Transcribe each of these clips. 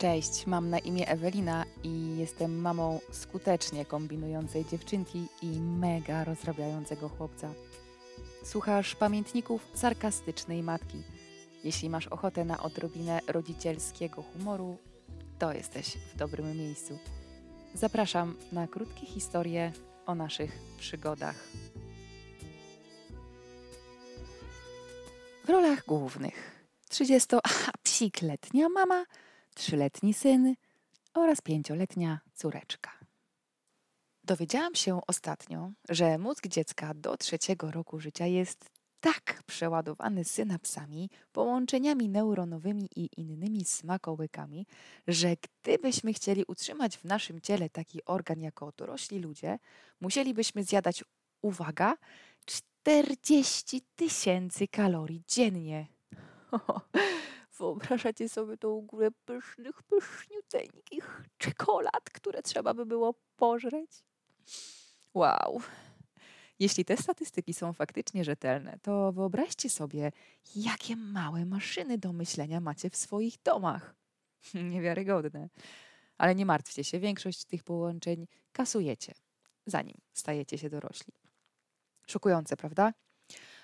Cześć, mam na imię Ewelina i jestem mamą skutecznie kombinującej dziewczynki i mega rozrabiającego chłopca. Słuchasz pamiętników sarkastycznej matki. Jeśli masz ochotę na odrobinę rodzicielskiego humoru, to jesteś w dobrym miejscu. Zapraszam na krótkie historie o naszych przygodach. W rolach głównych 30-letnia mama, trzyletni syn oraz pięcioletnia córeczka. Dowiedziałam się ostatnio, że mózg dziecka do trzeciego roku życia jest tak przeładowany synapsami, połączeniami neuronowymi i innymi smakołykami, że gdybyśmy chcieli utrzymać w naszym ciele taki organ jako dorośli ludzie, musielibyśmy zjadać, uwaga, 40 tysięcy kalorii dziennie. Wyobrażacie sobie tą górę pysznych, pyszniuteńkich czekolad, które trzeba by było pożreć? Wow. Jeśli te statystyki są faktycznie rzetelne, to wyobraźcie sobie, jakie małe maszyny do myślenia macie w swoich domach. Niewiarygodne. Ale nie martwcie się, większość tych połączeń kasujecie, zanim stajecie się dorośli. Szokujące, prawda?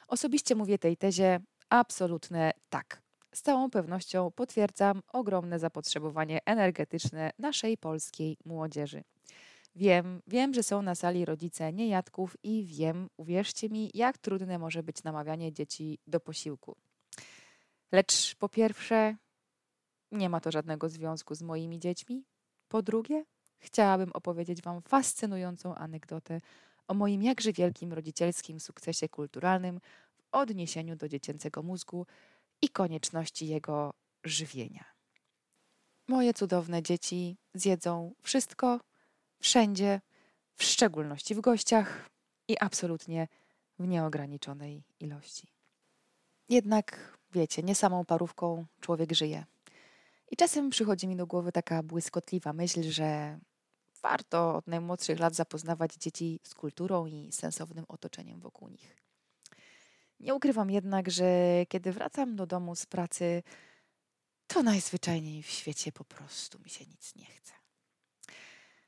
Osobiście mówię tej tezie absolutne tak. Z całą pewnością potwierdzam ogromne zapotrzebowanie energetyczne naszej polskiej młodzieży. Wiem, wiem, że są na sali rodzice niejadków i wiem, uwierzcie mi, jak trudne może być namawianie dzieci do posiłku. Lecz po pierwsze, nie ma to żadnego związku z moimi dziećmi. Po drugie, chciałabym opowiedzieć Wam fascynującą anegdotę o moim jakże wielkim rodzicielskim sukcesie kulturalnym w odniesieniu do dziecięcego mózgu i konieczności jego żywienia. Moje cudowne dzieci zjedzą wszystko, wszędzie, w szczególności w gościach i absolutnie w nieograniczonej ilości. Jednak, wiecie, nie samą parówką człowiek żyje. I czasem przychodzi mi do głowy taka błyskotliwa myśl, że warto od najmłodszych lat zapoznawać dzieci z kulturą i sensownym otoczeniem wokół nich. Nie ukrywam jednak, że kiedy wracam do domu z pracy, to najzwyczajniej w świecie po prostu mi się nic nie chce.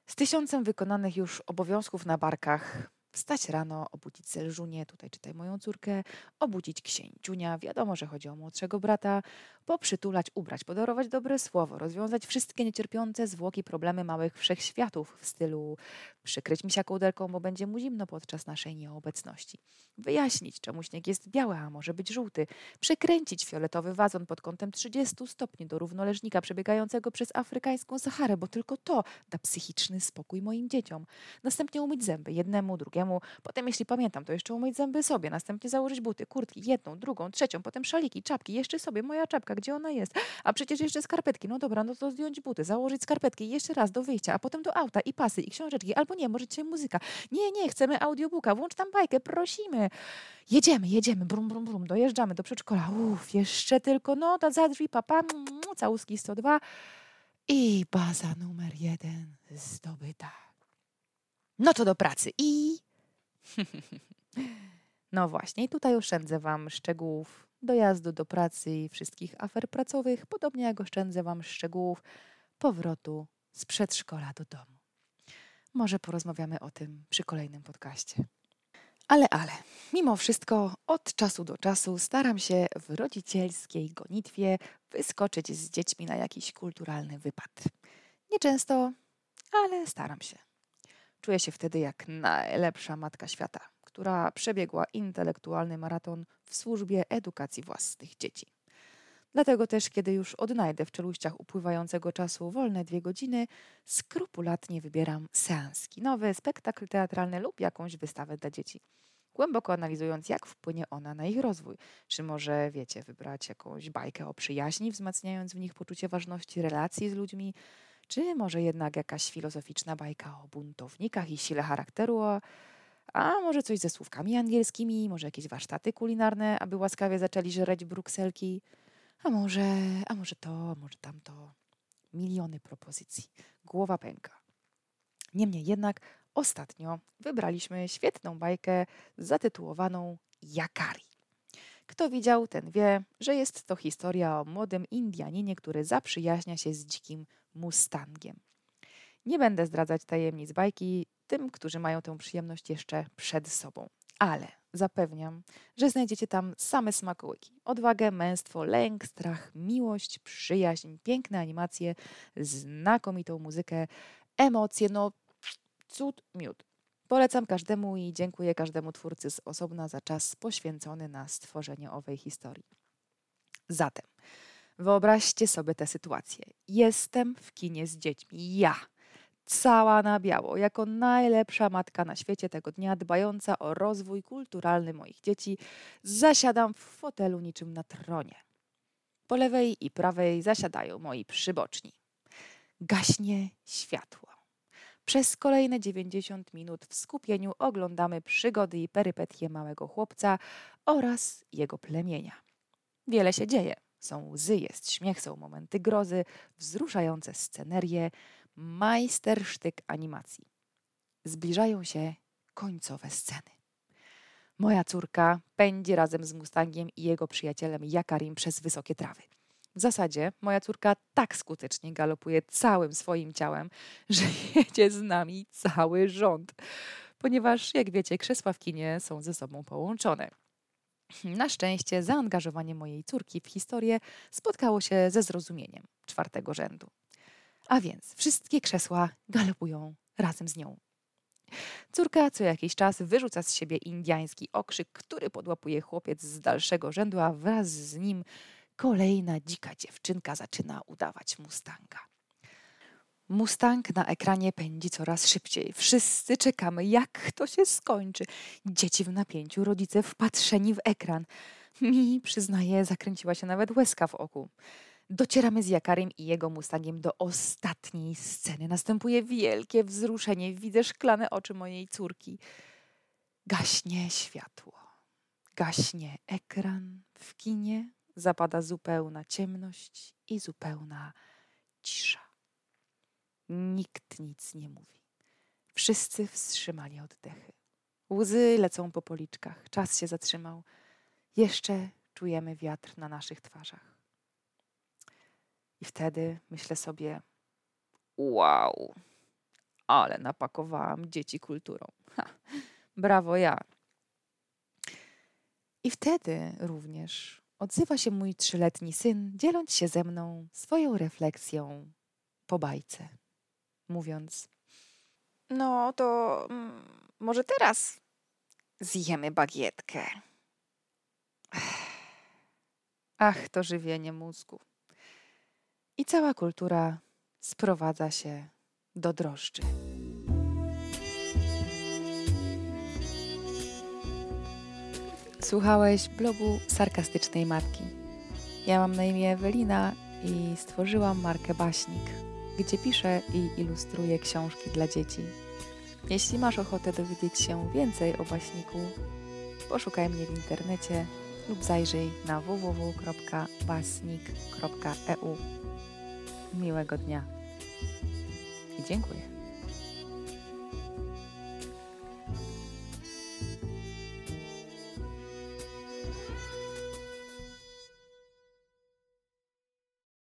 Z tysiącem wykonanych już obowiązków na barkach, Wstać rano, obudzić Selżunię, tutaj czytaj moją córkę, obudzić księciunia, wiadomo, że chodzi o młodszego brata, poprzytulać, ubrać, podarować dobre słowo, rozwiązać wszystkie niecierpiące zwłoki problemy małych wszechświatów w stylu przykryć misia kołderką, bo będzie mu zimno podczas naszej nieobecności. Wyjaśnić, czemu śnieg jest biały, a może być żółty. Przekręcić fioletowy wazon pod kątem 30 stopni do równoleżnika przebiegającego przez afrykańską Saharę, bo tylko to da psychiczny spokój moim dzieciom. Następnie umyć zęby jednemu, drugiemu, Potem, jeśli pamiętam, to jeszcze umyć zęby sobie, następnie założyć buty, kurtki, jedną, drugą, trzecią, potem szaliki, czapki, jeszcze sobie, moja czapka, gdzie ona jest? A przecież jeszcze skarpetki. No dobra, no to zdjąć buty, założyć skarpetki, jeszcze raz do wyjścia, a potem do auta i pasy i książeczki, albo nie, może dzisiaj muzyka. Nie, nie, chcemy audiobooka, włącz tam bajkę, prosimy. Jedziemy, jedziemy, brum, brum, brum, dojeżdżamy do przedszkola. Uff, jeszcze tylko, no, to za drzwi, papa, całuski 102 i baza numer jeden zdobyta. No to do pracy i no właśnie, tutaj oszczędzę Wam szczegółów dojazdu do pracy i wszystkich afer pracowych, podobnie jak oszczędzę Wam szczegółów powrotu z przedszkola do domu. Może porozmawiamy o tym przy kolejnym podcaście. Ale, ale, mimo wszystko od czasu do czasu staram się w rodzicielskiej gonitwie wyskoczyć z dziećmi na jakiś kulturalny wypad. Nieczęsto, ale staram się. Czuję się wtedy jak najlepsza matka świata, która przebiegła intelektualny maraton w służbie edukacji własnych dzieci. Dlatego też, kiedy już odnajdę w czeluściach upływającego czasu wolne dwie godziny, skrupulatnie wybieram seans kinowy, spektakl teatralny lub jakąś wystawę dla dzieci. Głęboko analizując, jak wpłynie ona na ich rozwój. Czy może, wiecie, wybrać jakąś bajkę o przyjaźni, wzmacniając w nich poczucie ważności relacji z ludźmi, czy może jednak jakaś filozoficzna bajka o buntownikach i sile charakteru, a, może coś ze słówkami angielskimi, może jakieś warsztaty kulinarne, aby łaskawie zaczęli żreć brukselki, a może, a może to, a może tamto. Miliony propozycji. Głowa pęka. Niemniej jednak ostatnio wybraliśmy świetną bajkę zatytułowaną Jakari. Kto widział, ten wie, że jest to historia o młodym Indianinie, który zaprzyjaźnia się z dzikim Mustangiem. Nie będę zdradzać tajemnic bajki tym, którzy mają tę przyjemność jeszcze przed sobą. Ale zapewniam, że znajdziecie tam same smakołyki. Odwagę, męstwo, lęk, strach, miłość, przyjaźń, piękne animacje, znakomitą muzykę, emocje, no cud, miód. Polecam każdemu i dziękuję każdemu twórcy z osobna za czas poświęcony na stworzenie owej historii. Zatem, wyobraźcie sobie tę sytuację. Jestem w kinie z dziećmi. Ja, cała na biało, jako najlepsza matka na świecie tego dnia, dbająca o rozwój kulturalny moich dzieci, zasiadam w fotelu niczym na tronie. Po lewej i prawej zasiadają moi przyboczni. Gaśnie światło. Przez kolejne 90 minut w skupieniu oglądamy przygody i perypetie małego chłopca oraz jego plemienia. Wiele się dzieje. Są łzy, jest śmiech, są momenty grozy, wzruszające scenerie, majstersztyk animacji. Zbliżają się końcowe sceny. Moja córka pędzi razem z Mustangiem i jego przyjacielem Jakarim przez wysokie trawy. W zasadzie moja córka tak skutecznie galopuje całym swoim ciałem, że jedzie z nami cały rząd, ponieważ, jak wiecie, krzesła w kinie są ze sobą połączone. Na szczęście zaangażowanie mojej córki w historię spotkało się ze zrozumieniem czwartego rzędu. A więc wszystkie krzesła galopują razem z nią. Córka co jakiś czas wyrzuca z siebie indiański okrzyk, który podłapuje chłopiec z dalszego rzędu, a wraz z nim kolejna dzika dziewczynka zaczyna udawać Mustanga. Mustang na ekranie pędzi coraz szybciej. Wszyscy czekamy, jak to się skończy. Dzieci w napięciu, rodzice wpatrzeni w ekran. Mi, przyznaję, zakręciła się nawet łezka w oku. Docieramy z Jakarem i jego Mustangiem do ostatniej sceny. Następuje wielkie wzruszenie. Widzę szklane oczy mojej córki. Gaśnie światło. Gaśnie ekran w kinie. Zapada zupełna ciemność i zupełna cisza. Nikt nic nie mówi. Wszyscy wstrzymali oddechy. Łzy lecą po policzkach. Czas się zatrzymał. Jeszcze czujemy wiatr na naszych twarzach. I wtedy myślę sobie: Wow, ale napakowałam dzieci kulturą. Ha, brawo ja. I wtedy również odzywa się mój trzyletni syn, dzieląc się ze mną swoją refleksją po bajce, mówiąc: No to mm, może teraz zjemy bagietkę. Ach, to żywienie mózgu i cała kultura sprowadza się do drożdży. Słuchałeś blogu sarkastycznej matki. Ja mam na imię Ewelina i stworzyłam markę Baśnik, gdzie piszę i ilustruję książki dla dzieci. Jeśli masz ochotę dowiedzieć się więcej o Baśniku, poszukaj mnie w internecie lub zajrzyj na www.basnik.eu. Miłego dnia i dziękuję.